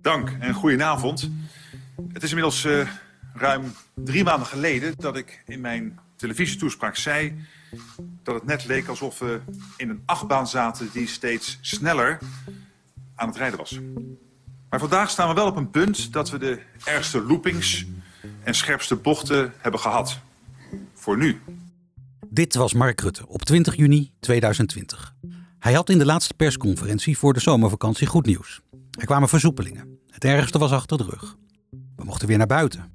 Dank en goedenavond. Het is inmiddels uh, ruim drie maanden geleden dat ik in mijn televisietoespraak zei dat het net leek alsof we in een achtbaan zaten die steeds sneller aan het rijden was. Maar vandaag staan we wel op een punt dat we de ergste loopings en scherpste bochten hebben gehad. Voor nu. Dit was Mark Rutte op 20 juni 2020. Hij had in de laatste persconferentie voor de zomervakantie goed nieuws. Er kwamen versoepelingen. Het ergste was achter de rug. We mochten weer naar buiten.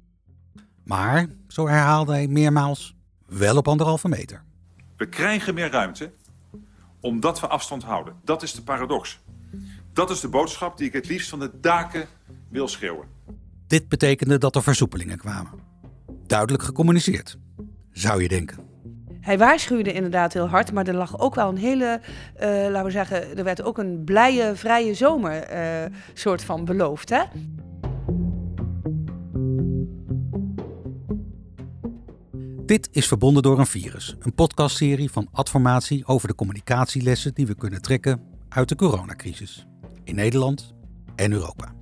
Maar, zo herhaalde hij meermaals, wel op anderhalve meter. We krijgen meer ruimte omdat we afstand houden. Dat is de paradox. Dat is de boodschap die ik het liefst van de daken wil schreeuwen. Dit betekende dat er versoepelingen kwamen. Duidelijk gecommuniceerd, zou je denken. Hij waarschuwde inderdaad heel hard, maar er lag ook wel een hele, uh, laten we zeggen, er werd ook een blije, vrije zomer uh, soort van beloofd. Hè? Dit is Verbonden door een Virus, een podcastserie van Adformatie over de communicatielessen die we kunnen trekken uit de coronacrisis. In Nederland en Europa.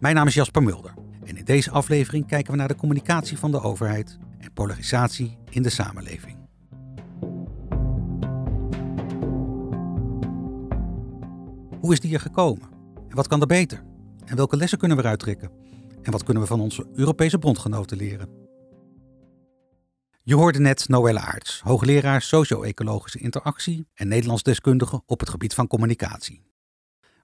Mijn naam is Jasper Mulder en in deze aflevering kijken we naar de communicatie van de overheid en polarisatie in de samenleving. Hoe is die er gekomen? En wat kan er beter? En welke lessen kunnen we eruit trekken? En wat kunnen we van onze Europese bondgenoten leren? Je hoorde net Noelle Aarts, hoogleraar socio-ecologische interactie en Nederlands deskundige op het gebied van communicatie.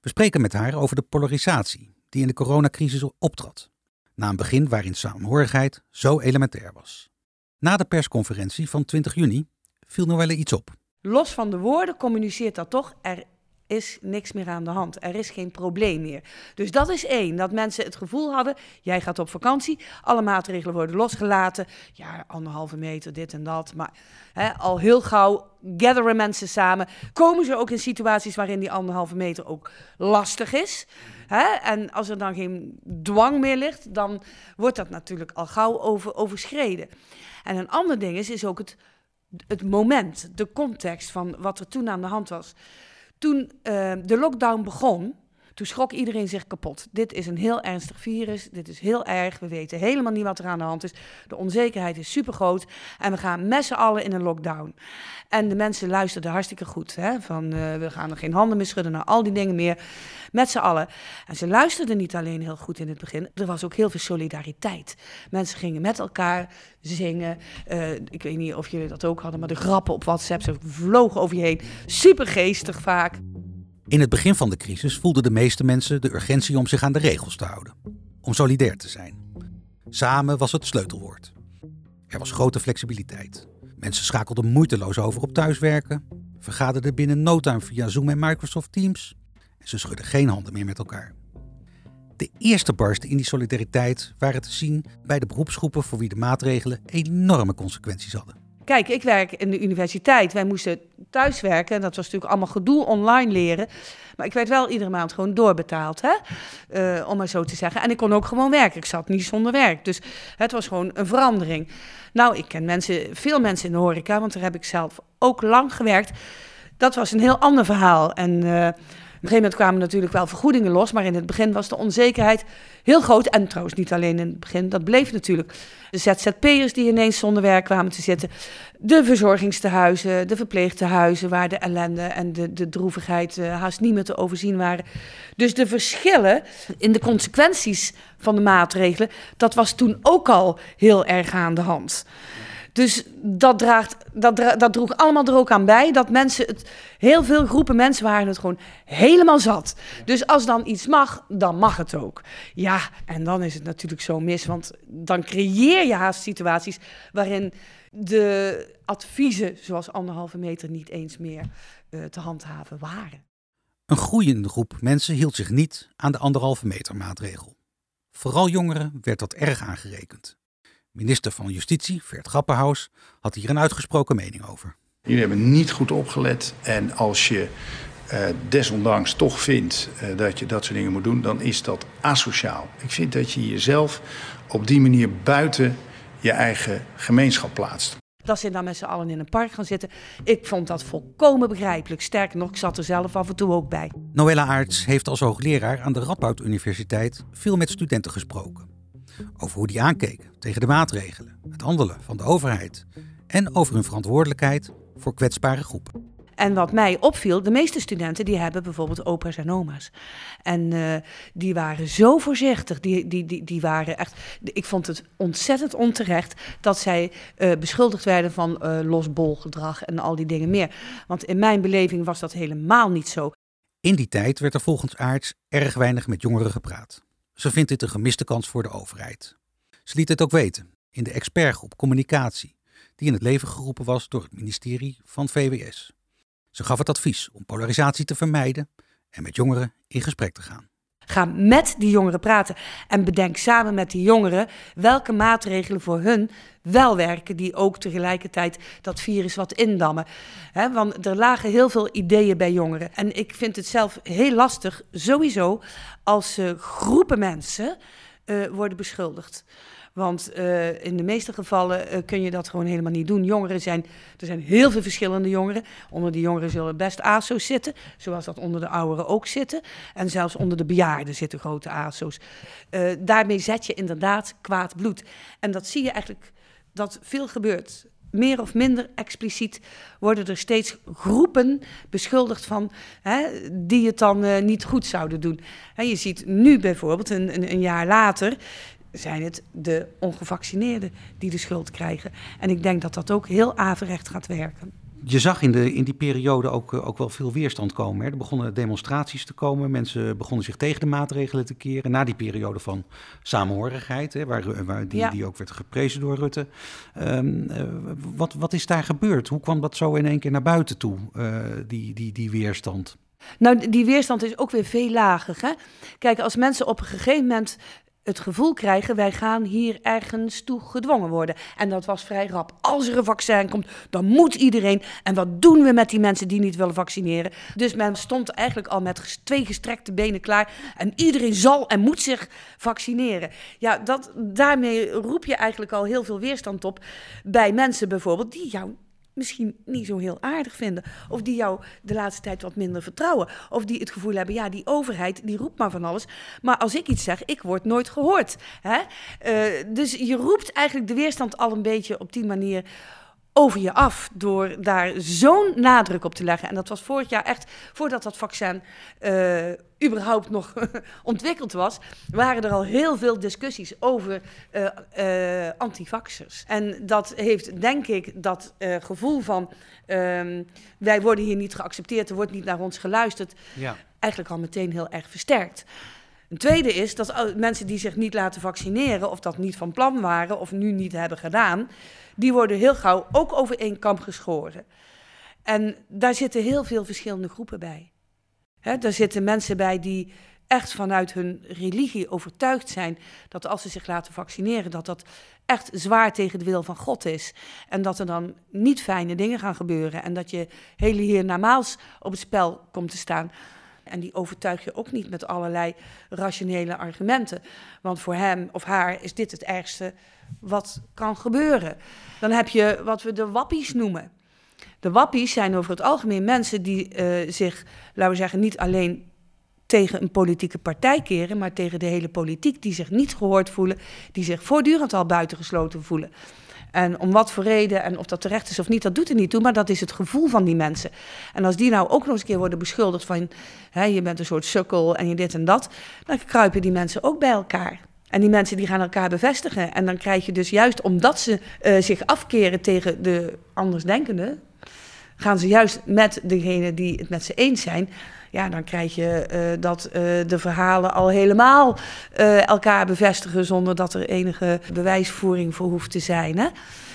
We spreken met haar over de polarisatie die in de coronacrisis optrad, na een begin waarin samenhorigheid zo elementair was. Na de persconferentie van 20 juni viel Noelle iets op. Los van de woorden communiceert dat toch, er is niks meer aan de hand. Er is geen probleem meer. Dus dat is één, dat mensen het gevoel hadden, jij gaat op vakantie, alle maatregelen worden losgelaten. Ja, anderhalve meter, dit en dat. Maar hè, al heel gauw gatheren mensen samen. Komen ze ook in situaties waarin die anderhalve meter ook lastig is. Hè? En als er dan geen dwang meer ligt, dan wordt dat natuurlijk al gauw over, overschreden. En een ander ding is, is ook het, het moment, de context van wat er toen aan de hand was. Toen uh, de lockdown begon, toen schrok iedereen zich kapot. Dit is een heel ernstig virus, dit is heel erg. We weten helemaal niet wat er aan de hand is. De onzekerheid is super groot en we gaan met z'n allen in een lockdown. En de mensen luisterden hartstikke goed. Hè? Van uh, we gaan er geen handen meer schudden, naar al die dingen meer. Met z'n allen. En ze luisterden niet alleen heel goed in het begin, er was ook heel veel solidariteit. Mensen gingen met elkaar zingen. Uh, ik weet niet of jullie dat ook hadden, maar de grappen op WhatsApp, ze vlogen over je heen. Super geestig vaak. In het begin van de crisis voelden de meeste mensen de urgentie om zich aan de regels te houden. Om solidair te zijn. Samen was het sleutelwoord. Er was grote flexibiliteit. Mensen schakelden moeiteloos over op thuiswerken, vergaderden binnen no via Zoom en Microsoft Teams en ze schudden geen handen meer met elkaar. De eerste barsten in die solidariteit waren te zien bij de beroepsgroepen voor wie de maatregelen enorme consequenties hadden. Kijk, ik werk in de universiteit. Wij moesten thuiswerken. Dat was natuurlijk allemaal gedoe, online leren. Maar ik werd wel iedere maand gewoon doorbetaald, hè? Uh, om maar zo te zeggen. En ik kon ook gewoon werken. Ik zat niet zonder werk. Dus het was gewoon een verandering. Nou, ik ken mensen, veel mensen in de horeca, want daar heb ik zelf ook lang gewerkt. Dat was een heel ander verhaal. En... Een gegeven moment kwamen natuurlijk wel vergoedingen los, maar in het begin was de onzekerheid heel groot. En trouwens niet alleen in het begin, dat bleef natuurlijk. De ZZP'ers die ineens zonder werk kwamen te zitten. De verzorgingstehuizen, de verpleegtehuizen, waar de ellende en de, de droevigheid uh, haast niet meer te overzien waren. Dus de verschillen in de consequenties van de maatregelen, dat was toen ook al heel erg aan de hand. Dus dat, draagt, dat, dat droeg allemaal er ook aan bij dat mensen het, heel veel groepen mensen waren het gewoon helemaal zat. Dus als dan iets mag, dan mag het ook. Ja, en dan is het natuurlijk zo mis, want dan creëer je haast situaties waarin de adviezen, zoals anderhalve meter, niet eens meer uh, te handhaven waren. Een groeiende groep mensen hield zich niet aan de anderhalve meter maatregel. Vooral jongeren werd dat erg aangerekend. Minister van Justitie, Vert Grapperhaus, had hier een uitgesproken mening over. Jullie hebben niet goed opgelet en als je uh, desondanks toch vindt uh, dat je dat soort dingen moet doen, dan is dat asociaal. Ik vind dat je jezelf op die manier buiten je eigen gemeenschap plaatst. Dat ze dan met z'n allen in een park gaan zitten. Ik vond dat volkomen begrijpelijk. Sterker nog, ik zat er zelf af en toe ook bij. Noella Aarts heeft als hoogleraar aan de Radboud Universiteit veel met studenten gesproken. Over hoe die aankeken tegen de maatregelen, het handelen van de overheid en over hun verantwoordelijkheid voor kwetsbare groepen. En wat mij opviel, de meeste studenten die hebben bijvoorbeeld opa's en oma's. En uh, die waren zo voorzichtig. Die, die, die, die waren echt. Ik vond het ontzettend onterecht dat zij uh, beschuldigd werden van uh, losbolgedrag en al die dingen meer. Want in mijn beleving was dat helemaal niet zo. In die tijd werd er volgens Aarts erg weinig met jongeren gepraat. Ze vindt dit een gemiste kans voor de overheid. Ze liet het ook weten in de expertgroep Communicatie, die in het leven geroepen was door het ministerie van VWS. Ze gaf het advies om polarisatie te vermijden en met jongeren in gesprek te gaan. Ga met die jongeren praten en bedenk samen met die jongeren welke maatregelen voor hun wel werken, die ook tegelijkertijd dat virus wat indammen. Want er lagen heel veel ideeën bij jongeren. En ik vind het zelf heel lastig, sowieso, als uh, groepen mensen uh, worden beschuldigd. Want uh, in de meeste gevallen uh, kun je dat gewoon helemaal niet doen. Jongeren zijn, er zijn heel veel verschillende jongeren. Onder die jongeren zullen best ASO's zitten, zoals dat onder de ouderen ook zitten. En zelfs onder de bejaarden zitten grote ASO's. Uh, daarmee zet je inderdaad kwaad bloed. En dat zie je eigenlijk dat veel gebeurt meer of minder expliciet worden er steeds groepen beschuldigd van hè, die het dan niet goed zouden doen. Hè, je ziet nu bijvoorbeeld, een, een, een, jaar later, zijn het de ongevaccineerden die de schuld krijgen. En ik denk dat dat ook heel averecht gaat werken. Je zag in, de, in die periode ook, ook wel veel weerstand komen. Hè. Er begonnen demonstraties te komen. Mensen begonnen zich tegen de maatregelen te keren. Na die periode van samenhorigheid, hè, waar, waar die, ja. die ook werd geprezen door Rutte. Um, uh, wat, wat is daar gebeurd? Hoe kwam dat zo in één keer naar buiten toe, uh, die, die, die weerstand? Nou, die weerstand is ook weer veel lager. Hè? Kijk, als mensen op een gegeven moment het gevoel krijgen, wij gaan hier ergens toe gedwongen worden. En dat was vrij rap. Als er een vaccin komt, dan moet iedereen. En wat doen we met die mensen die niet willen vaccineren? Dus men stond eigenlijk al met twee gestrekte benen klaar. En iedereen zal en moet zich vaccineren. Ja, dat, daarmee roep je eigenlijk al heel veel weerstand op bij mensen bijvoorbeeld die jou misschien niet zo heel aardig vinden. Of die jou de laatste tijd wat minder vertrouwen. Of die het gevoel hebben, ja, die overheid die roept maar van alles. Maar als ik iets zeg, ik word nooit gehoord. Hè? Uh, dus je roept eigenlijk de weerstand al een beetje op die manier over je af door daar zo'n nadruk op te leggen. En dat was vorig jaar echt, voordat dat vaccin uh, überhaupt nog ontwikkeld was, waren er al heel veel discussies over uh, uh, antivaxers. En dat heeft, denk ik, dat gevoel van um, wij worden hier niet geaccepteerd, er wordt niet naar ons geluisterd, ja. eigenlijk al meteen heel erg versterkt. Een tweede is dat mensen die zich niet laten vaccineren, of dat niet van plan waren, of nu niet hebben gedaan, die worden heel gauw ook over één kamp geschoren. En daar zitten heel veel verschillende groepen bij. He, daar zitten mensen bij die echt vanuit hun religie overtuigd zijn dat als ze zich laten vaccineren, dat dat echt zwaar tegen de wil van God is. En dat er dan niet fijne dingen gaan gebeuren en dat je hele hiernamaals op het spel komt te staan. En die overtuig je ook niet met allerlei rationele argumenten. Want voor hem of haar is dit het ergste wat kan gebeuren. Dan heb je wat we de wappies noemen. De wappies zijn over het algemeen mensen die uh, zich, laten we zeggen, niet alleen tegen een politieke partij keren, maar tegen de hele politiek, die zich niet gehoord voelen, die zich voortdurend al buitengesloten voelen. En om wat voor reden en of dat terecht is of niet, dat doet er niet toe, maar dat is het gevoel van die mensen. En als die nou ook nog eens een keer worden beschuldigd van, hè, je bent een soort sukkel en je dit en dat, dan kruipen die mensen ook bij elkaar. En die mensen die gaan elkaar bevestigen. En dan krijg je dus juist omdat ze uh, zich afkeren tegen de andersdenkenden, gaan ze juist met degene die het met ze eens zijn. Ja, dan krijg je uh, dat uh, de verhalen al helemaal elkaar bevestigen zonder dat er enige bewijsvoering voor hoeft te zijn. Hè?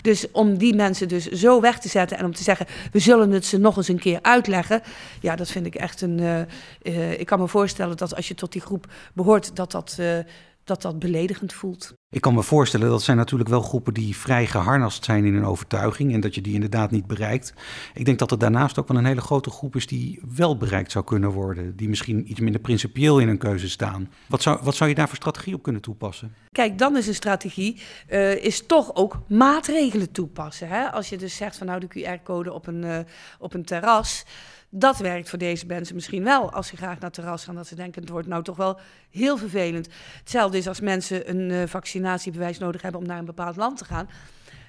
Dus om die mensen dus zo weg te zetten en om te zeggen, we zullen het ze nog eens een keer uitleggen. Ja, dat vind ik echt een. ik kan me voorstellen dat als je tot die groep behoort, dat dat dat dat beledigend voelt. Ik kan me voorstellen dat zijn natuurlijk wel groepen die vrij geharnast zijn in hun overtuiging en dat je die inderdaad niet bereikt. Ik denk dat er daarnaast ook wel een hele grote groep is die wel bereikt zou kunnen worden, die misschien iets minder principieel in hun keuze staan. Wat zou, wat zou je daar voor strategie op kunnen toepassen? Kijk, dan is een strategie uh, is toch ook maatregelen toepassen. Hè? Als je dus zegt van nou de QR-code op een, uh, op een terras. Dat werkt voor deze mensen misschien wel. Als ze graag naar het terras gaan, dat ze denken: het wordt nou toch wel heel vervelend. Hetzelfde is als mensen een uh, vaccinatiebewijs nodig hebben om naar een bepaald land te gaan.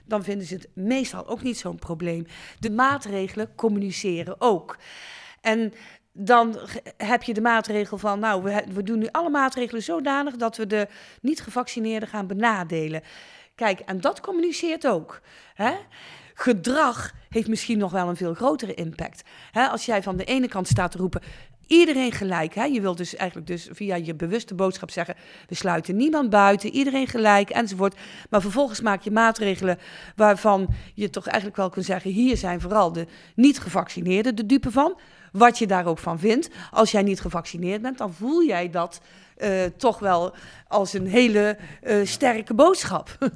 Dan vinden ze het meestal ook niet zo'n probleem. De maatregelen communiceren ook. En dan heb je de maatregel van, nou, we, we doen nu alle maatregelen zodanig dat we de niet-gevaccineerden gaan benadelen. Kijk, en dat communiceert ook. Hè? Gedrag heeft misschien nog wel een veel grotere impact. Als jij van de ene kant staat te roepen, iedereen gelijk. Hè? Je wilt dus eigenlijk dus via je bewuste boodschap zeggen: we sluiten niemand buiten, iedereen gelijk enzovoort. Maar vervolgens maak je maatregelen waarvan je toch eigenlijk wel kunt zeggen: hier zijn vooral de niet-gevaccineerden de dupe van. Wat je daar ook van vindt. Als jij niet gevaccineerd bent, dan voel jij dat uh, toch wel als een hele uh, sterke boodschap.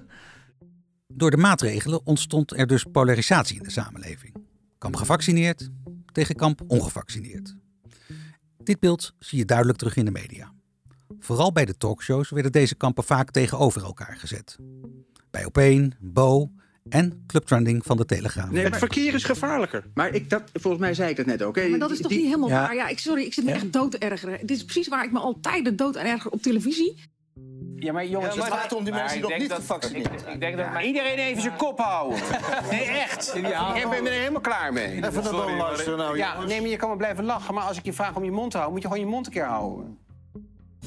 Door de maatregelen ontstond er dus polarisatie in de samenleving. Kamp gevaccineerd tegen kamp ongevaccineerd. Dit beeld zie je duidelijk terug in de media. Vooral bij de talkshows werden deze kampen vaak tegenover elkaar gezet. Bij Opeen, Bo en clubtrending van de Telegraaf. Nee, het verkeer is gevaarlijker. Maar ik, dat, volgens mij zei ik dat net ook. Hè? Maar dat is toch Die- niet helemaal Ja. waar? Ja, ik, sorry, ik zit me Ja. echt dood ergeren. Dit is precies waar ik me altijd de dood aan erger op televisie. Ja, maar jongens, Ja, maar het gaat om die maar mensen die nog niet dat- gevaccineerd ik- zijn. Ik denk dat maar iedereen even zijn kop houden. Nee, echt. Ik ben er helemaal klaar mee. Even naar luisteren nou. Ja, nee, maar je kan wel blijven lachen, maar als ik je vraag om je mond te houden, moet je gewoon je mond een keer houden.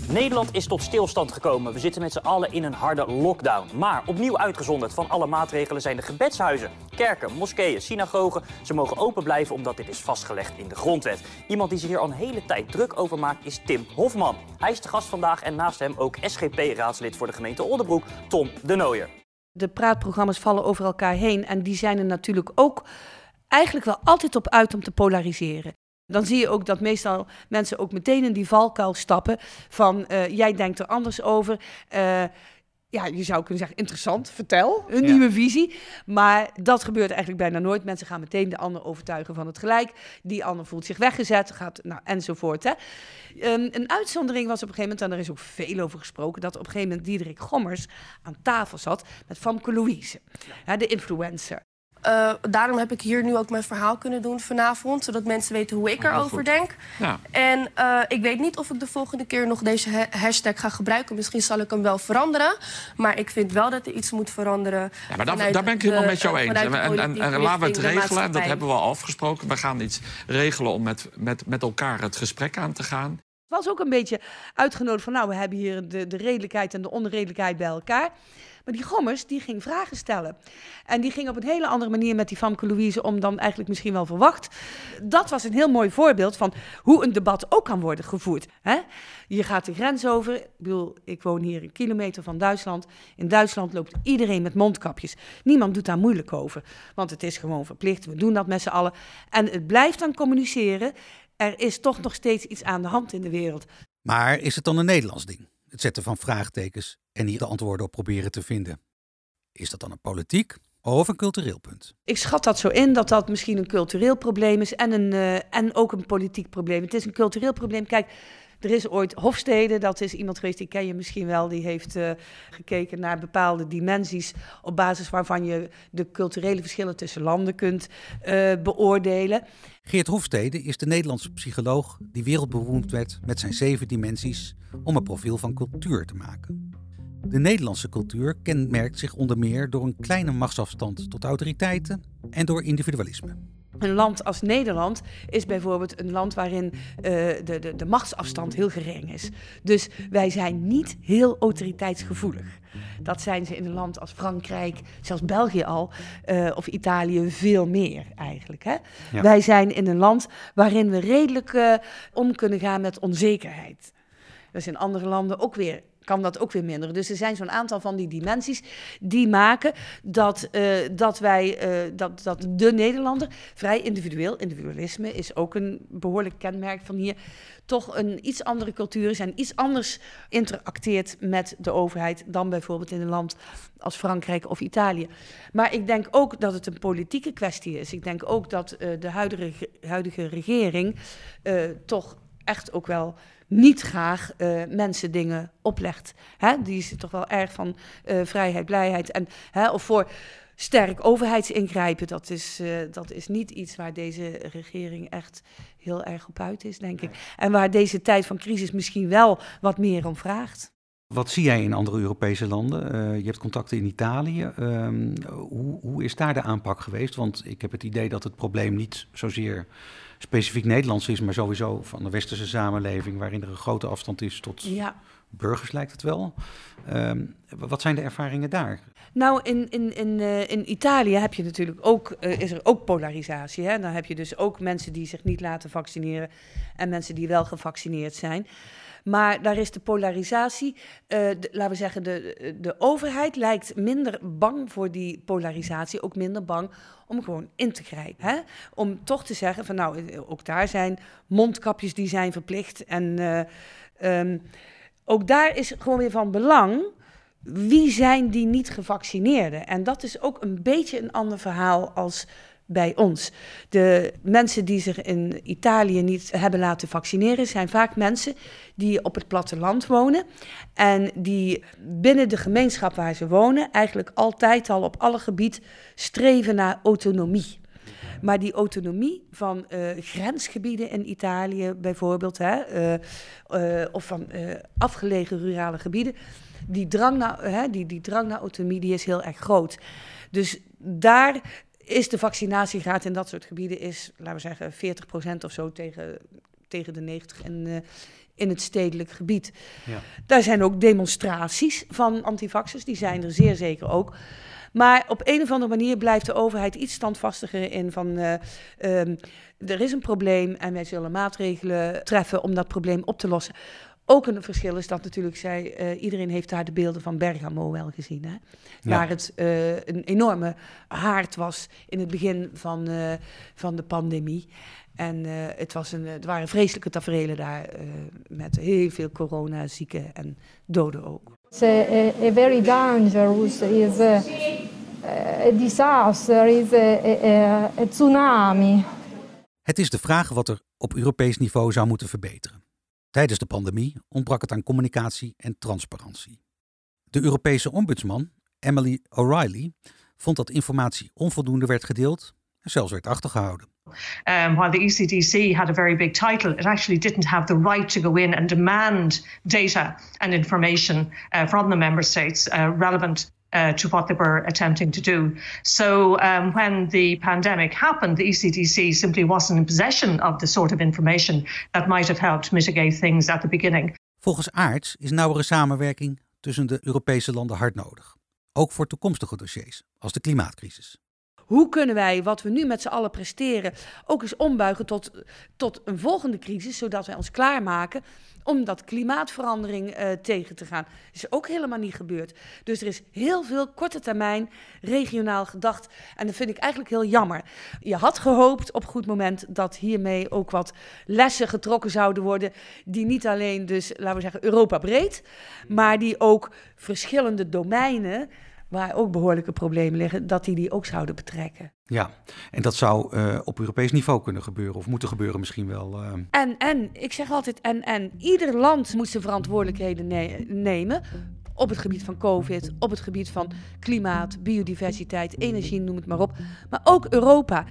Nederland is tot stilstand gekomen. We zitten met z'n allen in een harde lockdown. Maar opnieuw uitgezonderd van alle maatregelen zijn de gebedshuizen. Kerken, moskeeën, synagogen. Ze mogen open blijven omdat dit is vastgelegd in de grondwet. Iemand die zich hier al een hele tijd druk over maakt is Tim Hofman. Hij is de gast vandaag en naast hem ook SGP-raadslid voor de gemeente Oldenbroek, Tom de Nooier. De praatprogramma's vallen over elkaar heen en die zijn er natuurlijk ook eigenlijk wel altijd op uit om te polariseren. Dan zie je ook dat meestal mensen ook meteen in die valkuil stappen van eh, jij denkt er anders over. Eh, ja, je zou kunnen zeggen interessant, vertel, een Ja. nieuwe visie. Maar dat gebeurt eigenlijk bijna nooit. Mensen gaan meteen de ander overtuigen van het gelijk. Die ander voelt zich weggezet, gaat, nou, enzovoort. Hè. Ehm, een uitzondering was op een gegeven moment, en daar is ook veel over gesproken, dat op een gegeven moment Diederik Gommers aan tafel zat met Famke Louise, hè, de influencer. Eh, daarom heb ik hier nu ook mijn verhaal kunnen doen vanavond, zodat mensen weten hoe ik erover denk. Ja. En eh, ik weet niet of ik de volgende keer nog deze ha- hashtag ga gebruiken. Misschien zal ik hem wel veranderen. Maar ik vind wel dat er iets moet veranderen. Ja, maar daar, ben ik de- helemaal met jou eens. vanuit En, en, en, politiek en laten we het regelen, dat hebben we al afgesproken. We gaan iets regelen om met, met, met elkaar het gesprek aan te gaan. Het was ook een beetje uitgenodigd van, nou, we hebben hier de, de redelijkheid en de onredelijkheid bij elkaar. Maar die Gommers, die ging vragen stellen. En die ging op een hele andere manier met die Famke Louise om dan eigenlijk misschien wel verwacht. Dat was een heel mooi voorbeeld van hoe een debat ook kan worden gevoerd. Hè? Je gaat de grens over. Ik bedoel, ik woon hier een kilometer van Duitsland. In Duitsland loopt iedereen met mondkapjes. Niemand doet daar moeilijk over. Want het is gewoon verplicht. We doen dat met z'n allen. En het blijft dan communiceren. Er is toch nog steeds iets aan de hand in de wereld. Maar is het dan een Nederlands ding? Het zetten van vraagtekens en hier de antwoorden op proberen te vinden. Is dat dan een politiek of een cultureel punt? Ik schat dat zo in dat dat misschien een cultureel probleem is en, een, eh, en ook een politiek probleem. Het is een cultureel probleem. Kijk, er is ooit Hofstede, dat is iemand geweest, die ken je misschien wel, die heeft eh, gekeken naar bepaalde dimensies op basis waarvan je de culturele verschillen tussen landen kunt eh, beoordelen. Geert Hofstede is de Nederlandse psycholoog die wereldberoemd werd met zijn zeven dimensies om een profiel van cultuur te maken. De Nederlandse cultuur kenmerkt zich onder meer door een kleine machtsafstand tot autoriteiten en door individualisme. Een land als Nederland is bijvoorbeeld een land waarin eh, de, de, de machtsafstand heel gering is. Dus wij zijn niet heel autoriteitsgevoelig. Dat zijn ze in een land als Frankrijk, zelfs België al, eh, of Italië veel meer eigenlijk. Hè? Ja. Wij zijn in een land waarin we redelijk eh, om kunnen gaan met onzekerheid. Dat is in andere landen ook weer kan dat ook weer minder. Dus er zijn zo'n aantal van die dimensies die maken dat, uh, dat wij, uh, dat, dat de Nederlander vrij individueel, individualisme is ook een behoorlijk kenmerk van hier, toch een iets andere cultuur is en iets anders interacteert met de overheid dan bijvoorbeeld in een land als Frankrijk of Italië. Maar ik denk ook dat het een politieke kwestie is. Ik denk ook dat uh, de huidige, huidige regering toch echt ook wel niet graag uh, mensen dingen oplegt. Hè? Die is toch wel erg van uh, vrijheid, blijheid. En, hè, of voor sterk overheidsingrijpen. Dat is, uh, dat is niet iets waar deze regering echt heel erg op uit is, denk ik. En waar deze tijd van crisis misschien wel wat meer om vraagt. Wat zie jij in andere Europese landen? Uh, je hebt contacten in Italië. Um, hoe, hoe is daar de aanpak geweest? Want ik heb het idee dat het probleem niet zozeer specifiek Nederlands is, maar sowieso van de westerse samenleving, waarin er een grote afstand is tot ja. burgers, lijkt het wel. Um, wat zijn de ervaringen daar? Nou, in, in, in, uh, in Italië heb je natuurlijk ook, uh, is er ook polarisatie. Hè? Dan heb je dus ook mensen die zich niet laten vaccineren en mensen die wel gevaccineerd zijn. Maar daar is de polarisatie, uh, de, laten we zeggen, de, de overheid lijkt minder bang voor die polarisatie, ook minder bang om gewoon in te grijpen. Hè? Om toch te zeggen van nou, ook daar zijn mondkapjes die zijn verplicht. En uh, um, ook daar is gewoon weer van belang. Wie zijn die niet gevaccineerden? En dat is ook een beetje een ander verhaal als bij ons. De mensen die zich in Italië niet hebben laten vaccineren, zijn vaak mensen die op het platteland wonen en die binnen de gemeenschap waar ze wonen eigenlijk altijd al op alle gebied streven naar autonomie. Maar die autonomie van uh, grensgebieden in Italië bijvoorbeeld, hè, uh, uh, of van afgelegen rurale gebieden, die drang, naar, die, die drang naar autonomie die is heel erg groot. Dus daar is de vaccinatiegraad in dat soort gebieden is, laten we zeggen, 40% of zo tegen, tegen de 90 in, uh, in het stedelijk gebied. Ja. Daar zijn ook demonstraties van antivaxers, die zijn er zeer zeker ook. Maar op een of andere manier blijft de overheid iets standvastiger in van uh, um, er is een probleem en wij zullen maatregelen treffen om dat probleem op te lossen. Ook een verschil is dat natuurlijk zij, uh, iedereen heeft daar de beelden van Bergamo wel gezien. Hè? Ja. Waar het uh, een enorme haard was in het begin van, uh, van de pandemie. En het, was een, het waren vreselijke tafereelen daar met heel veel coronazieken en doden ook. It's a, a, a very dangerous, is a, a disaster, is a, a, a tsunami. Het is de vraag wat er op Europees niveau zou moeten verbeteren. Tijdens de pandemie ontbrak het aan communicatie en transparantie. De Europese ombudsman, Emily O'Reilly, vond dat informatie onvoldoende werd gedeeld en zelfs werd achtergehouden. Um, while the ECDC had a very big title, it actually didn't have the right to go in and demand data and information uh, from the member states uh, relevant uh, to what they were attempting to do. So um, when the pandemic happened, the ECDC simply wasn't in possession of the sort of information that might have helped mitigate things at the beginning. Volgens Aarts is nauwere samenwerking tussen de Europese landen hard nodig. Ook voor toekomstige dossiers, als de klimaatcrisis. Hoe kunnen wij wat we nu met z'n allen presteren ook eens ombuigen tot, tot een volgende crisis, zodat wij ons klaarmaken om dat klimaatverandering uh, tegen te gaan. Dat is ook helemaal niet gebeurd. Dus er is heel veel korte termijn regionaal gedacht. En dat vind ik eigenlijk heel jammer. Je had gehoopt op goed moment dat hiermee ook wat lessen getrokken zouden worden. Die niet alleen dus, laten we zeggen, Europa breed, maar die ook verschillende domeinen waar ook behoorlijke problemen liggen, dat die die ook zouden betrekken. Ja, en dat zou uh, op Europees niveau kunnen gebeuren, of moeten gebeuren misschien wel. Uh... En, en, ik zeg altijd, en, en ieder land moet zijn verantwoordelijkheden ne nemen. Op het gebied van COVID, op het gebied van klimaat, biodiversiteit, energie, noem het maar op. Maar ook Europa.